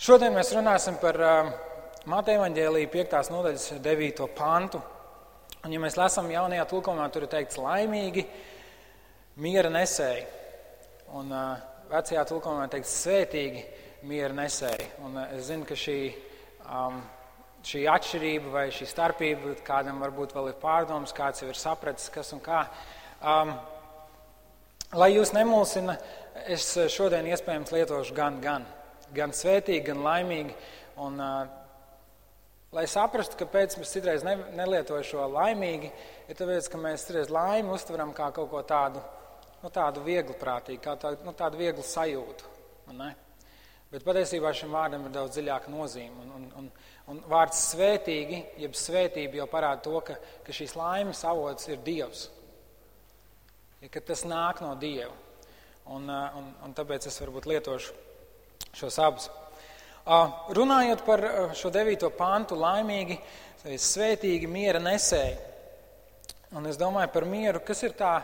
Šodien mēs runāsim par uh, Mateja evaņģēlīja 5. nodaļas 9. pantu. Un, ja mēs lasām jaunajā tulkumā, tur ir teikts laimīgi, miera nesēji. Un uh, vecajā tulkumā ir teikts svētīgi, miera nesēji. Un uh, es zinu, ka šī, um, šī atšķirība vai šī starpība kādam varbūt vēl ir pārdoms, kāds jau ir sapratis, kas un kā. Um, lai jūs nemulsina, es šodien iespējams lietošu gan, gan gan svētīgi, gan laimīgi. Un, lai saprastu, kāpēc mēs citreiz ne, nelietojam šo laimīgi, ir tāpēc, ka mēs citreiz laimi uztveram kā kaut ko tādu, nu, tādu viegli prātīgu, kā tādu, nu, tādu vieglu sajūtu. Bet patiesībā šim vārdam ir daudz dziļāka nozīme. Un, un, un, un vārds svētīgi, jeb svētība jau parāda to, ka, ka šīs laimes avots ir Dievs. Ja, tas nāk no Dieva. Un, un, un tāpēc es varbūt lietošu šos abus. Runājot par šo devīto pantu, laimīgi, svētīgi, miera nesēji. Un es domāju par mieru, kas ir tā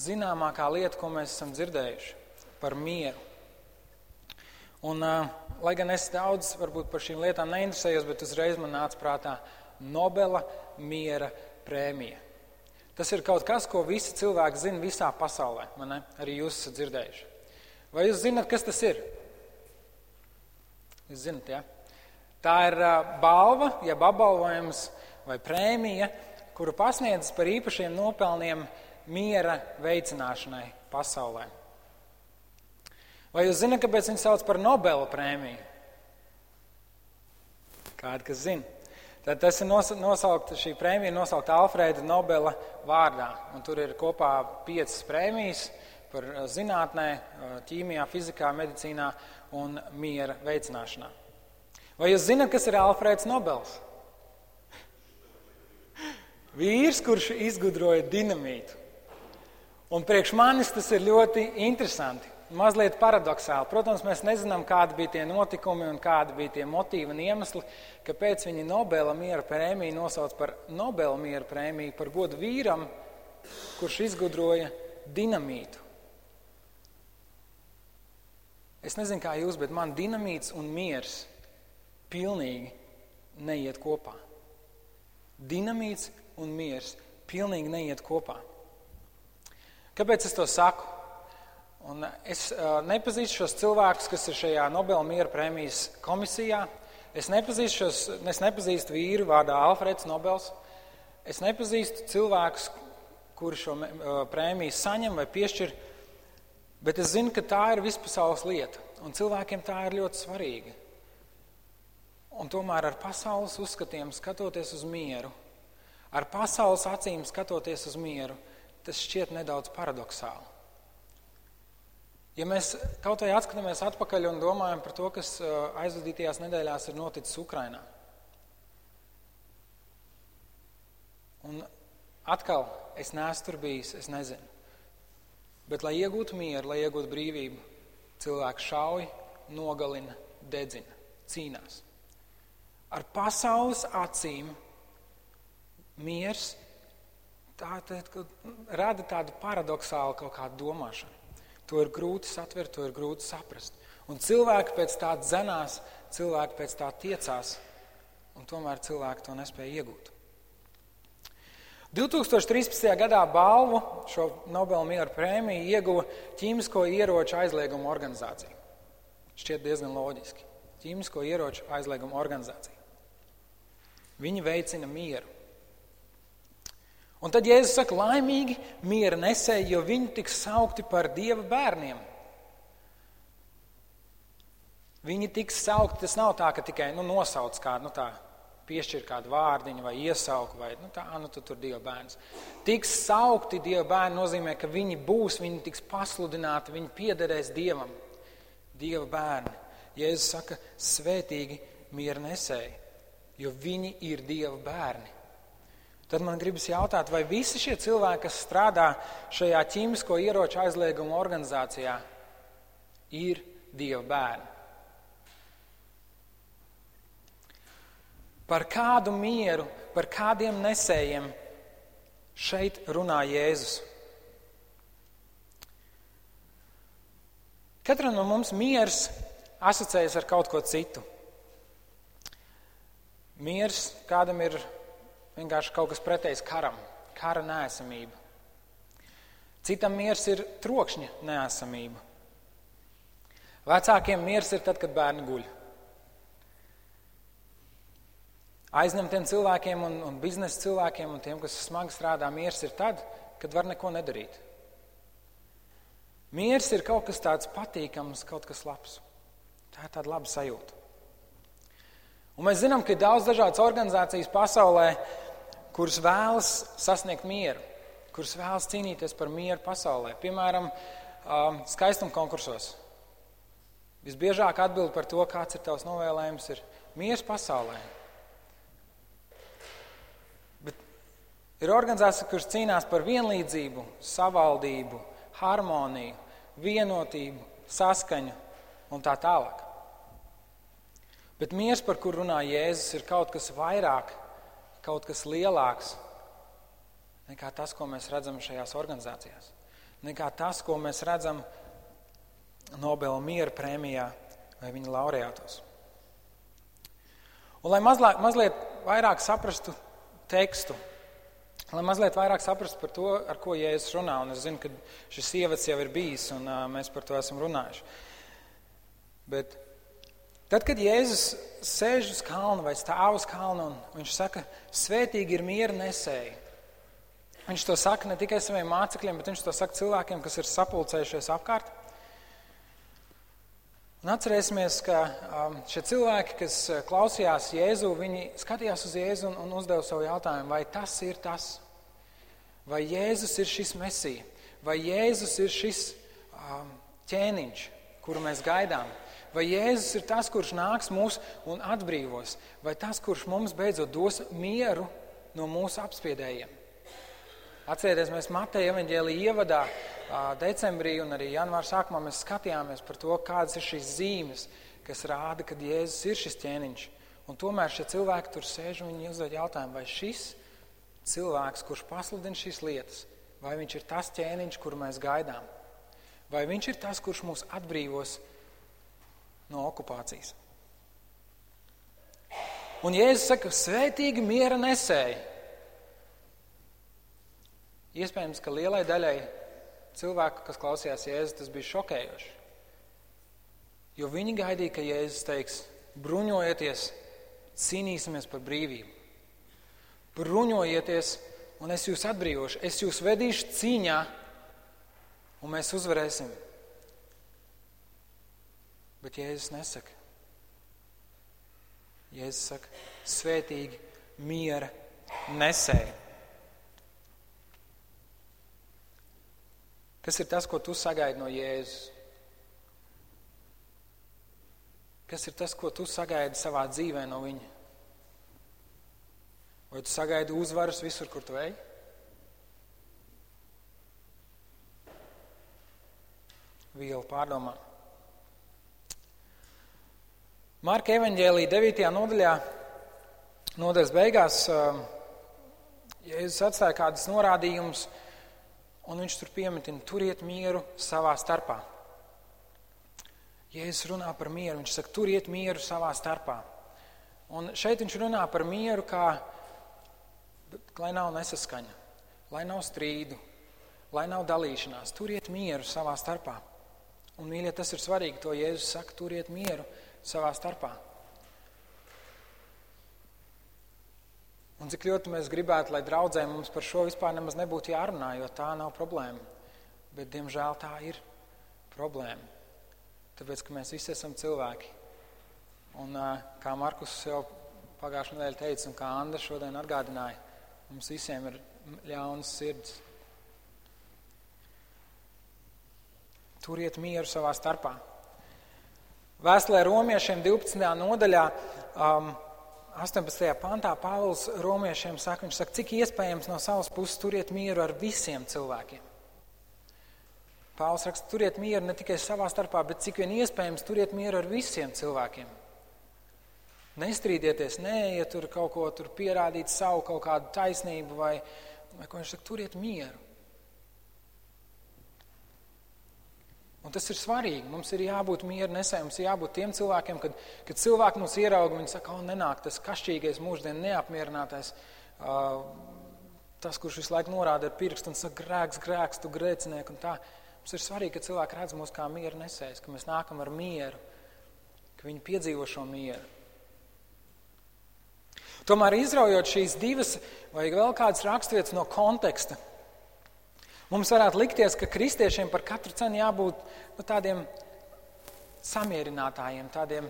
zināmākā lieta, ko mēs esam dzirdējuši par mieru. Un, lai gan es daudz varbūt par šīm lietām neinteresējos, bet uzreiz man nāca prātā Nobela miera prēmija. Tas ir kaut kas, ko visi cilvēki zina visā pasaulē. Arī jūs esat dzirdējuši. Vai jūs zināt, kas tas ir? Jūs zinat, ja? Tā ir balva, jeb apbalvojums vai prēmija, kuru pasniedz par īpašiem nopelniem miera veicināšanai pasaulē. Vai jūs zināt, kāpēc viņi sauc par Nobela prēmiju? Kādi, kas zina? Tad tas ir nosaukt, šī prēmija ir nosaukta Alfrēda Nobela vārdā. Un tur ir kopā piecas prēmijas par zinātnē, ķīmijā, fizikā, medicīnā un miera veicināšanā. Vai jūs zināt, kas ir Alfrēds Nobels? Vīrs, kurš izgudroja dinamītu. Un priekš manis tas ir ļoti interesanti, mazliet paradoxāli. Protams, mēs nezinām, kādi bija tie notikumi un kādi bija tie motīvi un iemesli, kāpēc viņi Nobela miera prēmiju nosauc par Nobela miera prēmiju par godu vīram, kurš izgudroja dinamītu. Es nezinu, kā jūs, bet man dinamīts un miers pilnīgi neiet kopā. Dinamīts un miers pilnīgi neiet kopā. Kāpēc es to saku? Un es uh, nepazīstu šos cilvēkus, kas ir šajā Nobela miera prēmijas komisijā. Es nepazīstu, šos, es nepazīstu vīru vārdā Alfreds Nobels. Es nepazīstu cilvēkus, kuri šo uh, prēmiju saņem vai piešķir Bet es zinu, ka tā ir vispasaules lieta, un cilvēkiem tā ir ļoti svarīga. Un tomēr ar pasaules uzskatiem skatoties uz mieru, ar pasaules acīm skatoties uz mieru, tas šķiet nedaudz paradoxāli. Ja mēs kaut vai atskatāmies atpakaļ un domājam par to, kas uh, aizvadītajās nedēļās ir noticis Ukrainā. Un atkal, es neesmu tur bijis, es nezinu. Bet, lai iegūtu mieru, lai iegūtu brīvību, cilvēks šauj, nogalina, dedzina, cīnās. Ar pasaules acīm miers tā, tā, rada tādu paradoxālu kaut kādu domāšanu. To ir grūti satvert, to ir grūti saprast. Un cilvēki pēc tā dzenās, cilvēki pēc tā tiecās, un tomēr cilvēki to nespēja iegūt. 2013. gadā balvu šo Nobela miera prēmiju ieguva ķīmisko ieroču aizlieguma organizācija. Šķiet diezgan loģiski. Ķīmisko ieroču aizlieguma organizācija. Viņi veicina mieru. Un tad Jēzus saka, laimīgi miera nesēji, jo viņi tiks saukti par dieva bērniem. Viņi tiks saukti, tas nav tā, ka tikai nu, nosauc kādu nu, tādu piešķir kādu vārdiņu vai iesauku, vai nu, tā, nu, tu tur Dieva bērns. Tiks saukti Dieva bērni nozīmē, ka viņi būs, viņi tiks pasludināti, viņi piederēs Dievam. Dieva bērni. Jēzus saka, svētīgi miera nesēji, jo viņi ir Dieva bērni. Tad man gribas jautāt, vai visi šie cilvēki, kas strādā šajā ķīmisko ieroču aizlieguma organizācijā, ir Dieva bērni? Par kādu mieru, par kādiem nesējiem šeit runā Jēzus. Katram no mums miers asociējas ar kaut ko citu. Miers kādam ir vienkārši kaut kas pretējs karam, kara nēsamība. Citam miers ir trokšņa nēsamība. Vecākiem miers ir tad, kad bērni guļ. Aizņemtiem cilvēkiem un, un biznesa cilvēkiem un tiem, kas smagi strādā, miers ir tad, kad var neko nedarīt. Miers ir kaut kas tāds patīkams, kaut kas labs. Tā ir tāda laba sajūta. Un mēs zinām, ka ir daudz dažādas organizācijas pasaulē, kuras vēlas sasniegt mieru, kuras vēlas cīnīties par mieru pasaulē. Piemēram, skaistuma konkursos. Visbiežāk atbild par to, kāds ir tavs novēlējums, ir miers pasaulē. Ir organizācijas, kuras cīnās par vienlīdzību, savaldību, harmoniju, vienotību, saskaņu un tā tālāk. Bet miers, par kur runā Jēzus, ir kaut kas vairāk, kaut kas lielāks nekā tas, ko mēs redzam šajās organizācijās. Nekā tas, ko mēs redzam Nobela miera prēmijā vai viņa laureātos. Un, lai mazliet, mazliet vairāk saprastu tekstu, lai mazliet vairāk saprastu par to, ar ko Jēzus runā, un es zinu, ka šis ievads jau ir bijis, un uh, mēs par to esam runājuši. Bet tad, kad Jēzus sēž uz kalna vai stāv uz kalna, un viņš saka, svētīgi ir miera nesēji, viņš to saka ne tikai saviem mācekļiem, bet viņš to saka cilvēkiem, kas ir sapulcējušies apkārt. Un atcerēsimies, ka um, šie cilvēki, kas uh, klausījās Jēzu, viņi skatījās uz Jēzu un, un uzdeva savu jautājumu, vai tas ir tas, vai Jēzus ir šis mesija, vai Jēzus ir šis um, ķēniņš, kuru mēs gaidām, vai Jēzus ir tas, kurš nāks mūs un atbrīvos, vai tas, kurš mums beidzot dos mieru no mūsu apspiedējiem. Atcerieties, mēs Mateja evaņģēlī ievadā decembrī un arī janvāra sākumā mēs skatījāmies par to, kādas ir šīs zīmes, kas rāda, ka Jēzus ir šis ķēniņš. Un tomēr šie cilvēki tur sēž un viņi uzdod jautājumu, vai šis cilvēks, kurš pasludina šīs lietas, vai viņš ir tas ķēniņš, kuru mēs gaidām, vai viņš ir tas, kurš mūs atbrīvos no okupācijas. Un Jēzus saka, svētīgi miera nesēji. Iespējams, ka lielai daļai cilvēku, kas klausījās Jēzus, tas bija šokējoši. Jo viņi gaidīja, ka Jēzus teiks, bruņojieties, cīnīsimies par brīvību. Bruņojieties, un es jūs atbrīvošu, es jūs vedīšu cīņā, un mēs uzvarēsim. Bet Jēzus nesaka. Jēzus saka, svētīgi, miera nesēji. Kas ir tas, ko tu sagaidi no Jēzus? Kas ir tas, ko tu sagaidi savā dzīvē no viņa? Vai tu sagaidi uzvaras visur, kur tu ej? Vielu pārdomā. Marka evanģēlī 9. nodaļā, nodaļas beigās, Jēzus atstāja kādus norādījumus un viņš tur piemetina, turiet mieru savā starpā. Jēzus runā par mieru, viņš saka, turiet mieru savā starpā. Un šeit viņš runā par mieru, kā, lai nav nesaskaņa, lai nav strīdu, lai nav dalīšanās. Turiet mieru savā starpā. Un, mīļie, tas ir svarīgi, to Jēzus saka, turiet mieru savā starpā. Un cik ļoti mēs gribētu, lai draudzē mums par šo vispār nemaz nebūtu jārunā, jo tā nav problēma. Bet, diemžēl, tā ir problēma. Tāpēc, ka mēs visi esam cilvēki. Un kā Markus jau pagājušajā nedēļā teica, un kā Anna šodien atgādināja, mums visiem ir ļaunas sirds. Turiet mieru savā starpā. Vēstulē romiešiem 12. nodaļā um, 18. pantā Pāvils romiešiem saka, viņš saka, cik iespējams no savas puses turiet mieru ar visiem cilvēkiem. Pāvils raksta, turiet mieru ne tikai savā starpā, bet cik vien iespējams turiet mieru ar visiem cilvēkiem. Nestrīdieties, neiet tur kaut ko tur pierādīt savu kaut kādu taisnību vai, vai ko viņš saka, turiet mieru. Un tas ir svarīgi. Mums ir jābūt mieru nesējiem, mums ir jābūt tiem cilvēkiem, kad, kad cilvēki mūs ierauga, viņi saka, o, nenāk tas kašķīgais, mūždien neapmierinātais, uh, tas, kurš visu laiku norāda ar pirkstu un saka, grēks, grēks, tu grēcinieki. Mums ir svarīgi, ka cilvēki redz mūs kā mieru nesējs, ka mēs nākam ar mieru, ka viņi piedzīvo šo mieru. Tomēr izraujot šīs divas vai vēl kādas raksturvietas no konteksta, Mums varētu likties, ka kristiešiem par katru cenu jābūt nu, tādiem samierinātājiem, tādiem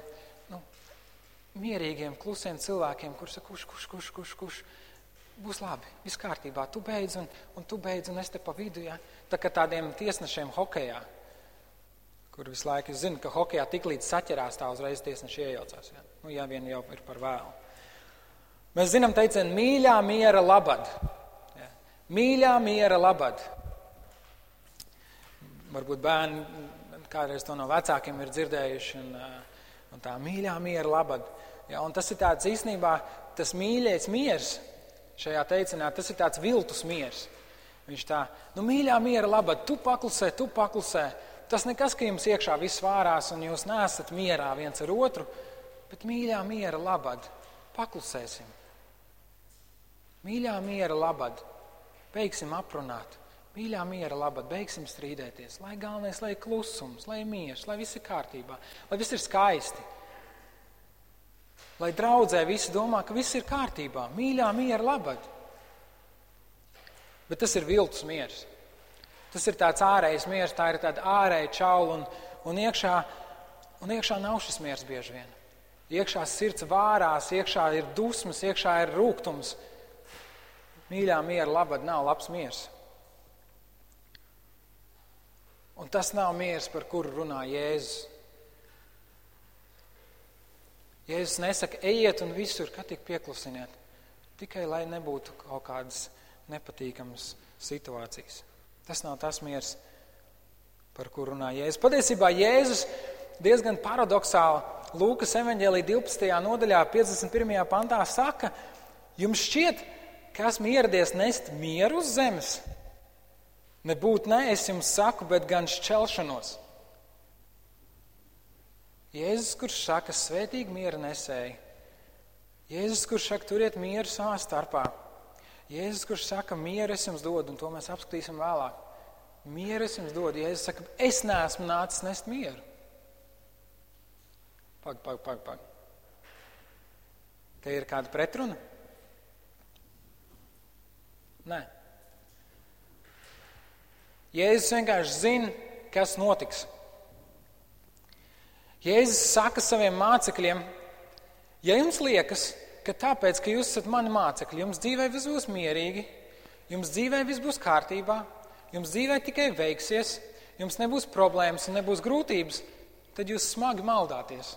nu, mierīgiem, klusiem cilvēkiem, kurš saka, kurš, kurš, kurš, kurš, kurš būs labi, viss kārtībā, tu beidz un, un tu beidz un es te pa vidu. Ja? Tā kā tādiem tiesnešiem hokejā, kur visu laiku zina, ka hokejā tik līdz saķerās tā uzreiz tiesneši iejaucās. Ja? Nu, ja vien jau ir par vēlu. Mēs zinām teicienu mīļā miera labad. Ja? Mīļā miera labad. Varbūt bērni kādreiz to no vecākiem ir dzirdējuši, un, eh, un tā mīļā miera labad. Ja, un tas ir tāds īstenībā, tas mīļais miers šajā teicinā, tas ir tāds viltus miers. Viņš tā, nu mīļā miera labad, tu paklusē, tu paklusē. Tas nekas, ka jums iekšā viss vārās un jūs nesat mierā viens ar otru, bet mīļā miera labad, paklusēsim. Mīļā miera labad, beigsim aprunāt. Mīļā miera labad, beigsim strīdēties. Lai galvenais, lai ir klusums, lai ir miers, lai viss ir kārtībā, lai viss ir skaisti. Lai draudzē visi domā, ka viss ir kārtībā, mīļā miera labad. Bet tas ir viltus miers. Tas ir tāds ārējs miers, tā ir tāda ārēja čaula, un, un, iekšā, un iekšā nav šis miers bieži vien. Iekšā sirds vārās, iekšā ir dusmas, iekšā ir rūkums. Mīļā miera labad nav labs miers. Un tas nav miers, par kuru runā Jēzus. Jēzus nesaka, ejiet un visur, kad tik pieklusiniet. Tikai lai nebūtu kaut kādas nepatīkamas situācijas. Tas nav tas miers, par kuru runā Jēzus. Patiesībā Jēzus diezgan paradoxāli Lūkas evanģēlī 12. nodaļā, 51. pantā saka, jums šķiet, ka esmu ieradies nest mieru uz zemes. Nebūt ne es jums saku, bet gan šķelšanos. Jēzus, kurš saka, svētīgi miera nesēji. Jēzus, kurš saka, turiet mieru savā starpā. Jēzus, kurš saka, mieru es jums dodu, un to mēs apskatīsim vēlāk. Mieru es jums dodu. Jēzus saka, es neesmu nācis nest mieru. Pag, pag, pag, pag. Te ir kāda pretruna? Nē. Jēzus vienkārši zina, kas notiks. Jēzus saka saviem mācekļiem, ja jums liekas, ka tāpēc, ka jūs esat mani mācekļi, jums dzīvē viss būs mierīgi, jums dzīvē viss būs kārtībā, jums dzīvē tikai veiksies, jums nebūs problēmas un nebūs grūtības, tad jūs smagi maldāties.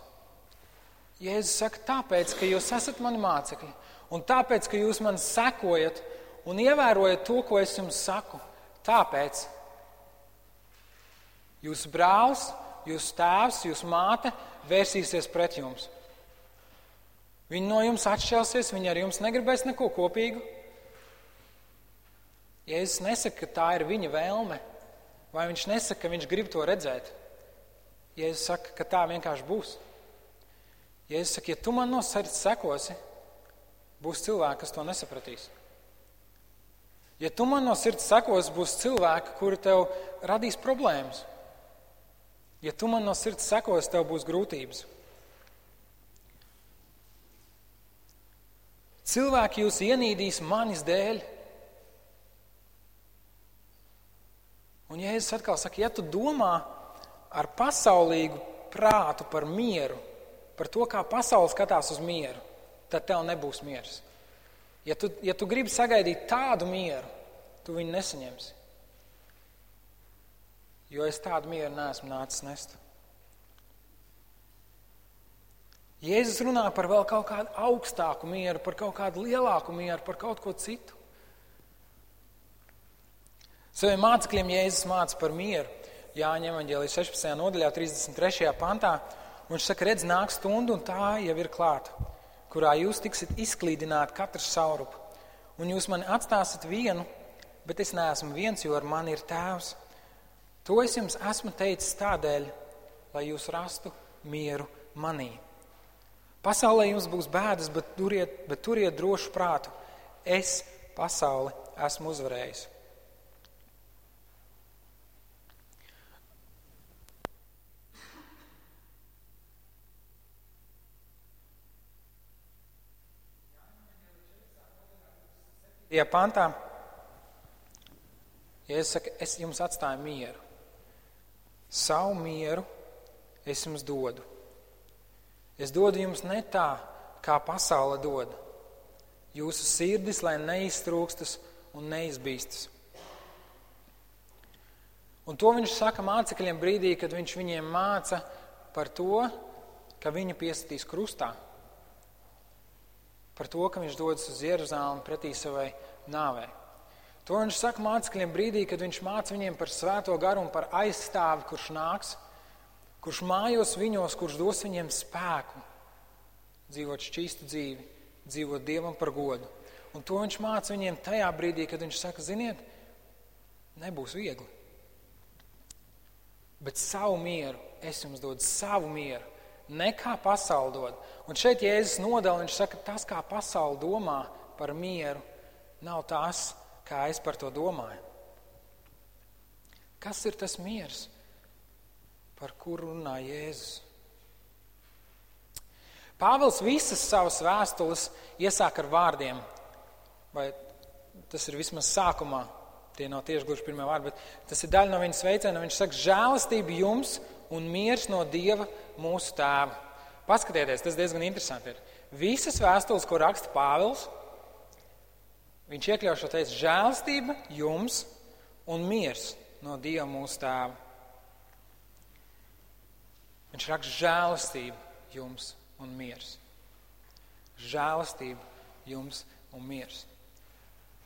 Jēzus saka, tāpēc, ka jūs esat mani mācekļi, un tāpēc, ka jūs man sekojat un ievērojat to, ko es jums saku, tāpēc Jūsu brālis, jūsu tēvs, jūsu māte vērsīsies pret jums. Viņi no jums atšķelsies, viņi ar jums negribēs neko kopīgu. Jēzus nesaka, ka tā ir viņa vēlme, vai viņš nesaka, ka viņš grib to redzēt. Jēzus saka, ka tā vienkārši būs. Jēzus saka, ja tu man no sirds sekosi, būs cilvēki, kas to nesapratīs. Ja tu man no sirds sekosi, būs cilvēki, kuri tev radīs problēmas. Ja tu man no sirds sekos, tev būs grūtības. Cilvēki jūs ienīdīs manis dēļ. Un Jēzus atkal saka, ja tu domā ar pasaulīgu prātu par mieru, par to, kā pasaule skatās uz mieru, tad tev nebūs miers. Ja tu, ja tu gribi sagaidīt tādu mieru, tu viņu nesaņemsi jo es tādu mieru neesmu nācis nest. Jēzus runā par vēl kaut kādu augstāku mieru, par kaut kādu lielāku mieru, par kaut ko citu. Saviem mācekļiem Jēzus māca par mieru. Jāņem evanģēlijas 16. nodaļā, 33. pantā. Viņš saka, redz, nāk stunda, un tā jau ir klāta, kurā jūs tiksiet izklīdināti katrs saurupu. Un jūs mani atstāsiet vienu, bet es neesmu viens, jo ar mani ir tēvs. To es jums esmu teicis tādēļ, lai jūs rastu mieru manī. Pasaulē jums būs bēdas, bet turiet, bet turiet drošu prātu. Es pasauli esmu uzvarējis. Ja pantā, ja es saku, es jums atstāju mieru, savu mieru es jums dodu. Es dodu jums ne tā, kā pasaule dod. Jūsu sirdis, lai neiztrūkstas un neizbīstas. Un to viņš saka mācekļiem brīdī, kad viņš viņiem māca par to, ka viņu piesatīs krustā. Par to, ka viņš dodas uz Jeruzalem pretī savai nāvei. To viņš saka mācekļiem brīdī, kad viņš māca viņiem par svēto garu un par aizstāvi, kurš nāks kurš mājos viņos, kurš dos viņiem spēku dzīvot šķīstu dzīvi, dzīvot Dievam par godu. Un to viņš māca viņiem tajā brīdī, kad viņš saka, ziniet, nebūs viegli. Bet savu mieru, es jums dodu savu mieru, ne kā pasauli dod. Un šeit Jēzus nodala, viņš saka, tas, kā pasauli domā par mieru, nav tas, kā es par to domāju. Kas ir tas miers? par kuru runā Jēzus. Pāvils visas savas vēstules iesāk ar vārdiem, vai tas ir vismaz sākumā, tie nav tieši gluži pirmie vārdi, bet tas ir daļa no viņa sveiciena. Viņš saka, žēlastība jums un miers no Dieva mūsu tēva. Paskatieties, tas diezgan interesanti ir. Visas vēstules, ko raksta Pāvils, viņš iekļauj šo teicu žēlastība jums un miers no Dieva mūsu tēva. Viņš raksta žēlastību jums un miers. Žēlastība jums un miers.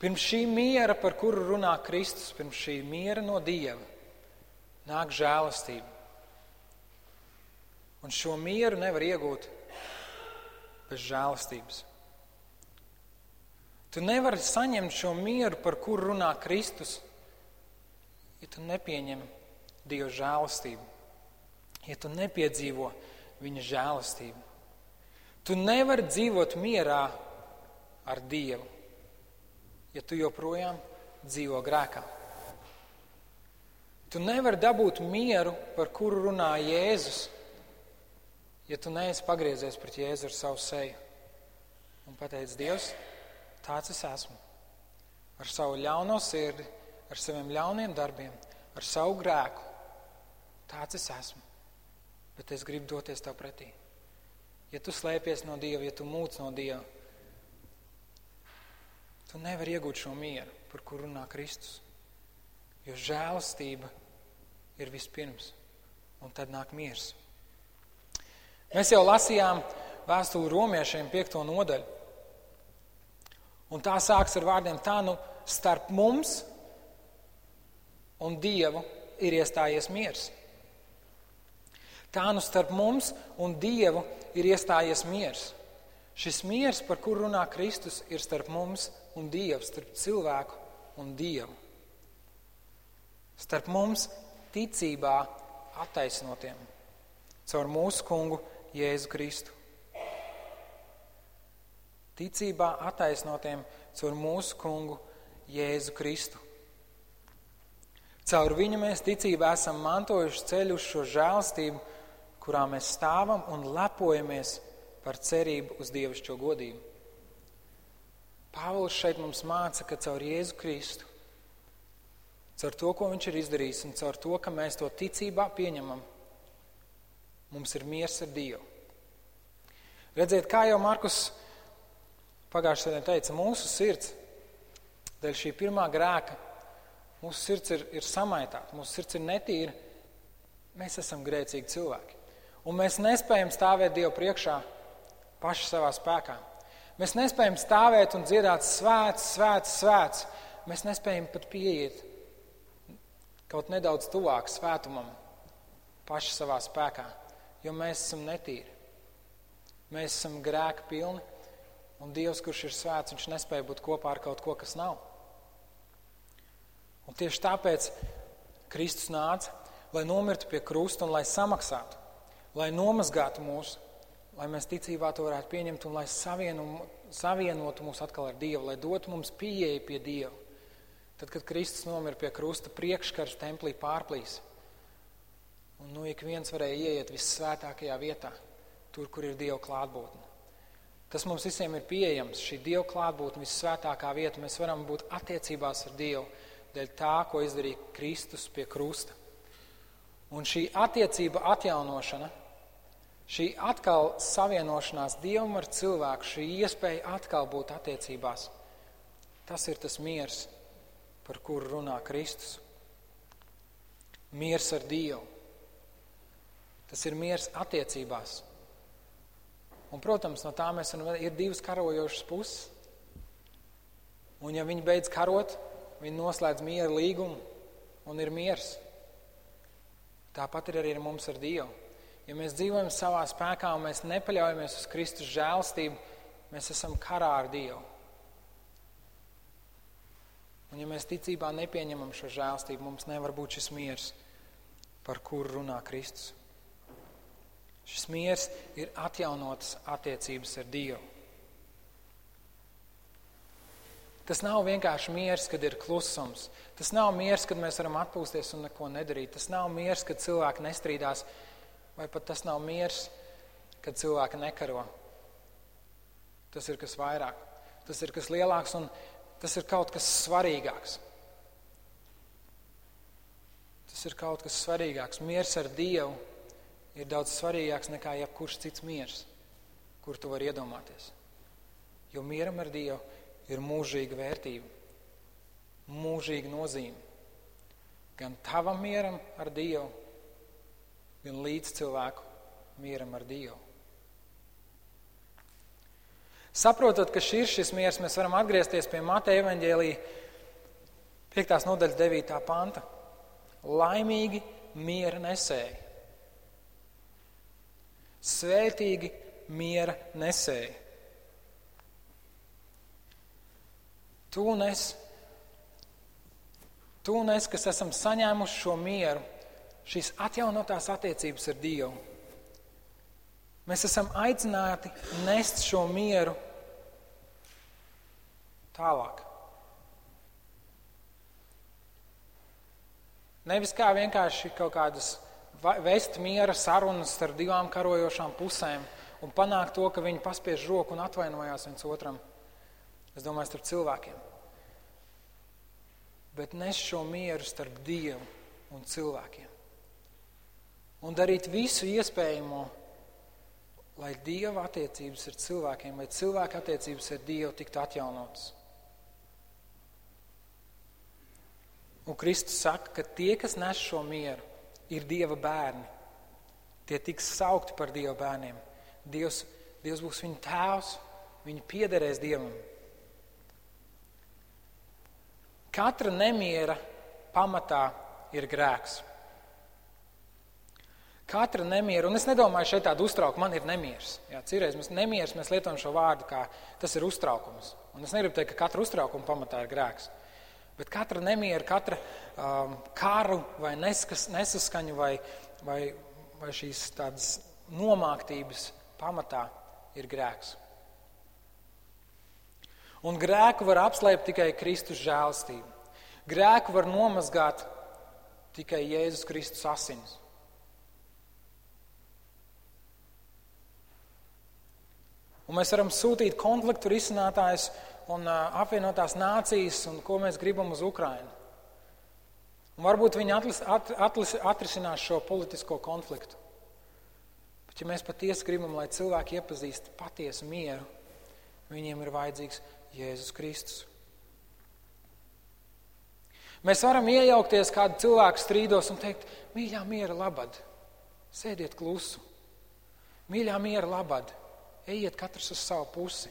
Pirms šī miera, par kuru runā Kristus, pirms šī miera no Dieva, nāk žēlastība. Un šo mieru nevar iegūt bez žēlastības. Tu nevari saņemt šo mieru, par kuru runā Kristus, ja tu nepieņem Dieva žēlastību ja tu nepiedzīvo viņa žēlastību. Tu nevari dzīvot mierā ar Dievu, ja tu joprojām dzīvo grēkā. Tu nevari dabūt mieru, par kuru runā Jēzus, ja tu neesi pagriezies pret Jēzu ar savu seju un pateicis, Dievs, tāds es esmu. Ar savu ļauno sirdi, ar saviem ļauniem darbiem, ar savu grēku. Tāds es esmu bet es gribu doties tev pretī. Ja tu slēpies no Dieva, ja tu mūc no Dieva, tu nevari iegūt šo mieru, par kuru runā Kristus. Jo žēlastība ir vispirms, un tad nāk miers. Mēs jau lasījām vēstuli romiešiem piekto nodaļu. Un tā sāks ar vārdiem tā, nu starp mums un Dievu ir iestājies miers. Tā nu starp mums un Dievu ir iestājies miers. Šis miers, par kuru runā Kristus, ir starp mums un Dievu, starp cilvēku un Dievu. Starp mums ticībā attaisnotiem caur mūsu kungu Jēzu Kristu. Ticībā attaisnotiem caur mūsu kungu Jēzu Kristu. Caur viņu mēs ticībā esam mantojuši ceļu uz šo žēlstību kurā mēs stāvam un lepojamies par cerību uz dievišķo godību. Pāvils šeit mums māca, ka caur Jēzu Kristu, caur to, ko viņš ir izdarījis, un caur to, ka mēs to ticībā pieņemam, mums ir miers ar Dievu. Redziet, kā jau Markus pagājušajā dienā teica, mūsu sirds, dēļ šī pirmā grēka, mūsu sirds ir, ir samaitāta, mūsu sirds ir netīra, mēs esam grēcīgi cilvēki. Un mēs nespējam stāvēt Dievu priekšā paši savā spēkā. Mēs nespējam stāvēt un dziedāt svēts, svēts, svēts. Mēs nespējam pat pieiet kaut nedaudz tuvāk svētumam paši savā spēkā, jo mēs esam netīri. Mēs esam grēka pilni, un Dievs, kurš ir svēts, viņš nespēja būt kopā ar kaut ko, kas nav. Un tieši tāpēc Kristus nāca, lai nomirtu pie krusta un lai samaksātu, lai nomazgātu mūs, lai mēs ticībā to varētu pieņemt un lai savienu, savienotu mūs atkal ar Dievu, lai dotu mums pieeju pie Dieva. Tad, kad Kristus nomira pie krusta, priekškars templī pārplīs. Un nu ik viens varēja ieiet vissvētākajā vietā, tur, kur ir Dieva klātbūtne. Tas mums visiem ir pieejams, šī Dieva klātbūtne, vissvētākā vieta. Mēs varam būt attiecībās ar Dievu dēļ tā, ko izdarīja Kristus pie krusta. Un šī attiecība atjaunošana, šī atkal savienošanās Dievam ar cilvēku, šī iespēja atkal būt attiecībās, tas ir tas miers, par kuru runā Kristus. Miers ar Dievu. Tas ir miers attiecībās. Un, protams, no tā mēs varam, ir divas karojošas puses. Un, ja viņi beidz karot, viņi noslēdz miera līgumu un ir miers. Tāpat ir arī ar mums ar Dievu. Ja mēs dzīvojam savā spēkā un mēs nepaļaujamies uz Kristus žēlstību, mēs esam karā ar Dievu. Un ja mēs ticībā nepieņemam šo žēlstību, mums nevar būt šis miers, par kuru runā Kristus. Šis miers ir atjaunotas attiecības ar Dievu. Tas nav vienkārši miers, kad ir klusums. Tas nav miers, kad mēs varam atpūsties un neko nedarīt. Tas nav miers, kad cilvēki nestrīdās, vai pat tas nav miers, kad cilvēki nekaro. Tas ir kas vairāk, tas ir kas lielāks un tas ir kaut kas svarīgāks. Tas ir kaut kas svarīgāks. Miers ar Dievu ir daudz svarīgāks nekā jebkurš cits miers, kur tu vari iedomāties. Jo mieram ar Dievu ir mūžīga vērtība, mūžīga nozīme. Gan tavam mieram ar Dievu, gan līdz cilvēku mieram ar Dievu. Saprotot, ka šis ir šis miers, mēs varam atgriezties pie Mateja evaņģēlīja 5. nodaļas 9. panta. Laimīgi miera nesēji. Svētīgi miera nesēji. Tu un es, tu un es, kas esam saņēmuši šo mieru, šīs atjaunotās attiecības ar Dievu, mēs esam aicināti nest šo mieru tālāk. Nevis kā vienkārši kaut kādas vest miera sarunas ar divām karojošām pusēm un panākt to, ka viņi paspiež roku un atvainojās viens otram. Es domāju, starp cilvēkiem. Bet nes šo mieru starp Dievu un cilvēkiem. Un darīt visu iespējamo, lai Dieva attiecības ar cilvēkiem, lai cilvēka attiecības ar Dievu tiktu atjaunotas. Un Kristus saka, ka tie, kas nes šo mieru, ir Dieva bērni. Tie tiks saukti par Dieva bērniem. Dievs, Dievs būs viņu tēvs, viņi piederēs Dievam. Katra nemiera pamatā ir grēks. Katra nemiera, un es nedomāju šeit tādu uztraukumu, man ir nemieris. Jā, citreiz mēs nemieris, mēs lietojam šo vārdu kā tas ir uztraukums. Un es negribu teikt, ka katra uztraukuma pamatā ir grēks. Bet katra nemiera, katra um, kāru vai neskas, nesaskaņu vai, vai, vai šīs tādas nomāktības pamatā ir grēks. Un grēku var apslēpt tikai Kristus žēlstību. Grēku var nomazgāt tikai Jēzus Kristus asins. Un mēs varam sūtīt konfliktu risinātājus un apvienotās nācijas, un ko mēs gribam uz Ukrajinu. Un varbūt viņi atlis, at, atlis, atrisinās šo politisko konfliktu. Bet, ja mēs patiesi gribam, lai cilvēki iepazīst patiesu mieru, viņiem ir vajadzīgs Jēzus Kristus. Mēs varam iejaukties kādu cilvēku strīdos un teikt, mīļā, miera labad, sēdiet klusu. Mīļā, miera labad, ejiet katrs uz savu pusi.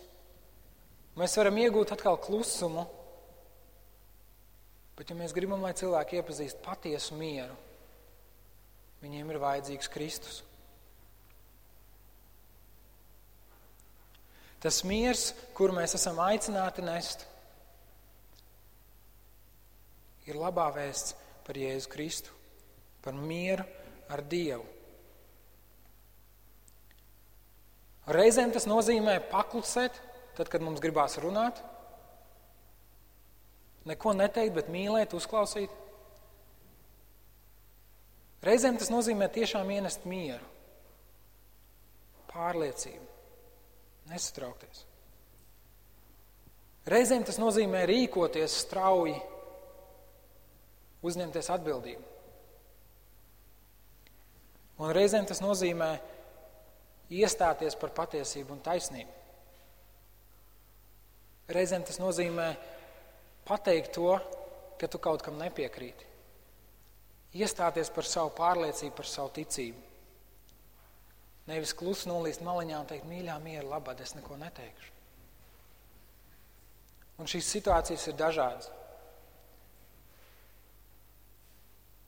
Mēs varam iegūt atkal klusumu, bet ja mēs gribam, lai cilvēki iepazīst patiesu mieru, viņiem ir vajadzīgs Kristus. Tas miers, kur mēs esam aicināti nest, ir labā vēsts par Jēzu Kristu, par mieru ar Dievu. Reizēm tas nozīmē paklusēt, tad, kad mums gribās runāt, neko neteikt, bet mīlēt, uzklausīt. Reizēm tas nozīmē tiešām ienest mieru, pārliecību, nesatraukties. Reizēm tas nozīmē rīkoties strauji, uzņemties atbildību. Un reizēm tas nozīmē iestāties par patiesību un taisnību. Reizēm tas nozīmē pateikt to, ka tu kaut kam nepiekrīti. Iestāties par savu pārliecību, par savu ticību. Nevis klusi nolīst maliņā un teikt, mīļā, miera, labad, es neko neteikšu. Un šīs situācijas ir dažādas.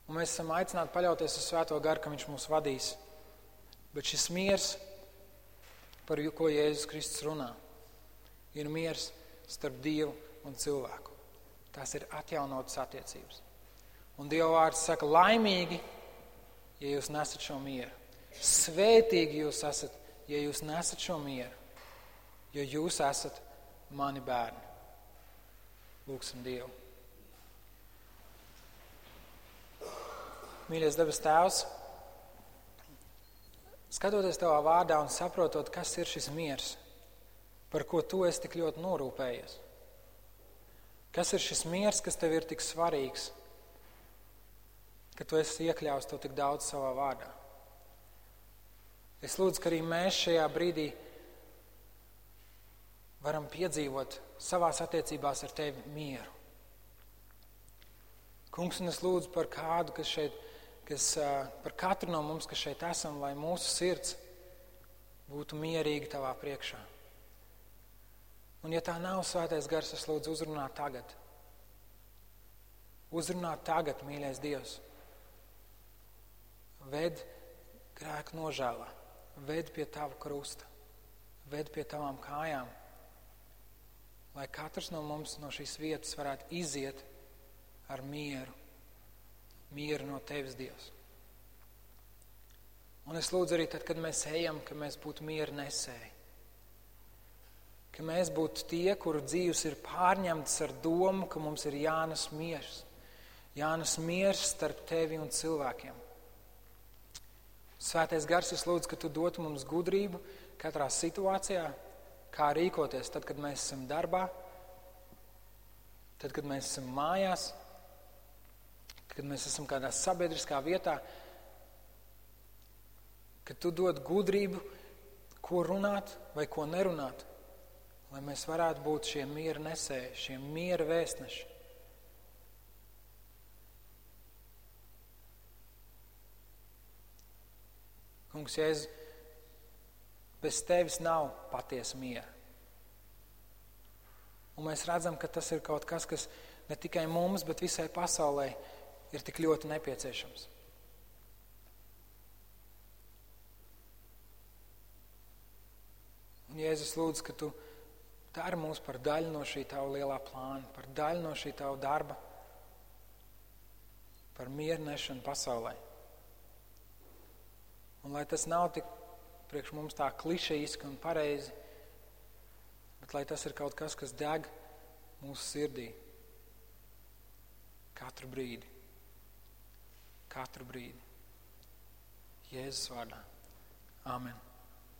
Un mēs esam aicināti paļauties uz Svēto garu, ka Viņš mūs vadīs. Bet šis miers, par ko Jēzus Kristus runā, ir miers starp Dievu un cilvēku. Tās ir atjaunotas attiecības. Un Dieva vārds saka, laimīgi, ja jūs nesat šo mieru. Svētīgi jūs esat, ja jūs nesat šo mieru, jo jūs esat mani bērni. Lūksim Dievu. Mīļais debes Tēvs, skatoties Tavā vārdā un saprotot, kas ir šis miers, par ko Tu esi tik ļoti norūpējies. Kas ir šis miers, kas Tev ir tik svarīgs, ka Tu esi iekļāvis to tik daudz savā vārdā? Es lūdzu, ka arī mēs šajā brīdī varam piedzīvot savās attiecībās ar Tevi mieru. Kungs, un es lūdzu par kādu, kas šeit, kas, par katru no mums, kas šeit esam, lai mūsu sirds būtu mierīga Tavā priekšā. Un, ja tā nav svētais gars, es lūdzu uzrunāt tagad. Uzrunāt tagad, mīļais Dievs. Ved grēku nožēlā, ved pie tava krusta, ved pie tavām kājām, lai katrs no mums no šīs vietas varētu iziet ar mieru, mieru no tevis, Dievs. Un es lūdzu arī tad, kad mēs ejam, ka mēs būtu mieru nesēji ka mēs būtu tie, kuru dzīves ir pārņemtas ar domu, ka mums ir jānes miers. Jānes miers starp tevi un cilvēkiem. Svētais gars, es lūdzu, ka tu dotu mums gudrību katrā situācijā, kā rīkoties tad, kad mēs esam darbā, tad, kad mēs esam mājās, kad mēs esam kādā sabiedriskā vietā, ka tu dod gudrību, ko runāt vai ko nerunāt lai mēs varētu būt šie miera nesēji, šie miera vēstneši. Kungs, Jēzus, bez tevis nav patiesa miera. Un mēs redzam, ka tas ir kaut kas, kas ne tikai mums, bet visai pasaulē ir tik ļoti nepieciešams. Un Jēzus lūdzu, ka tu Dari mūs par daļu no šī tava lielā plāna, par daļu no šī tava darba, par miernešanu pasaulē. Un lai tas nav tik priekš mums tā klišejiski un pareizi, bet lai tas ir kaut kas, kas deg mūsu sirdī katru brīdi. Katru brīdi. Jēzus vārdā. Amen.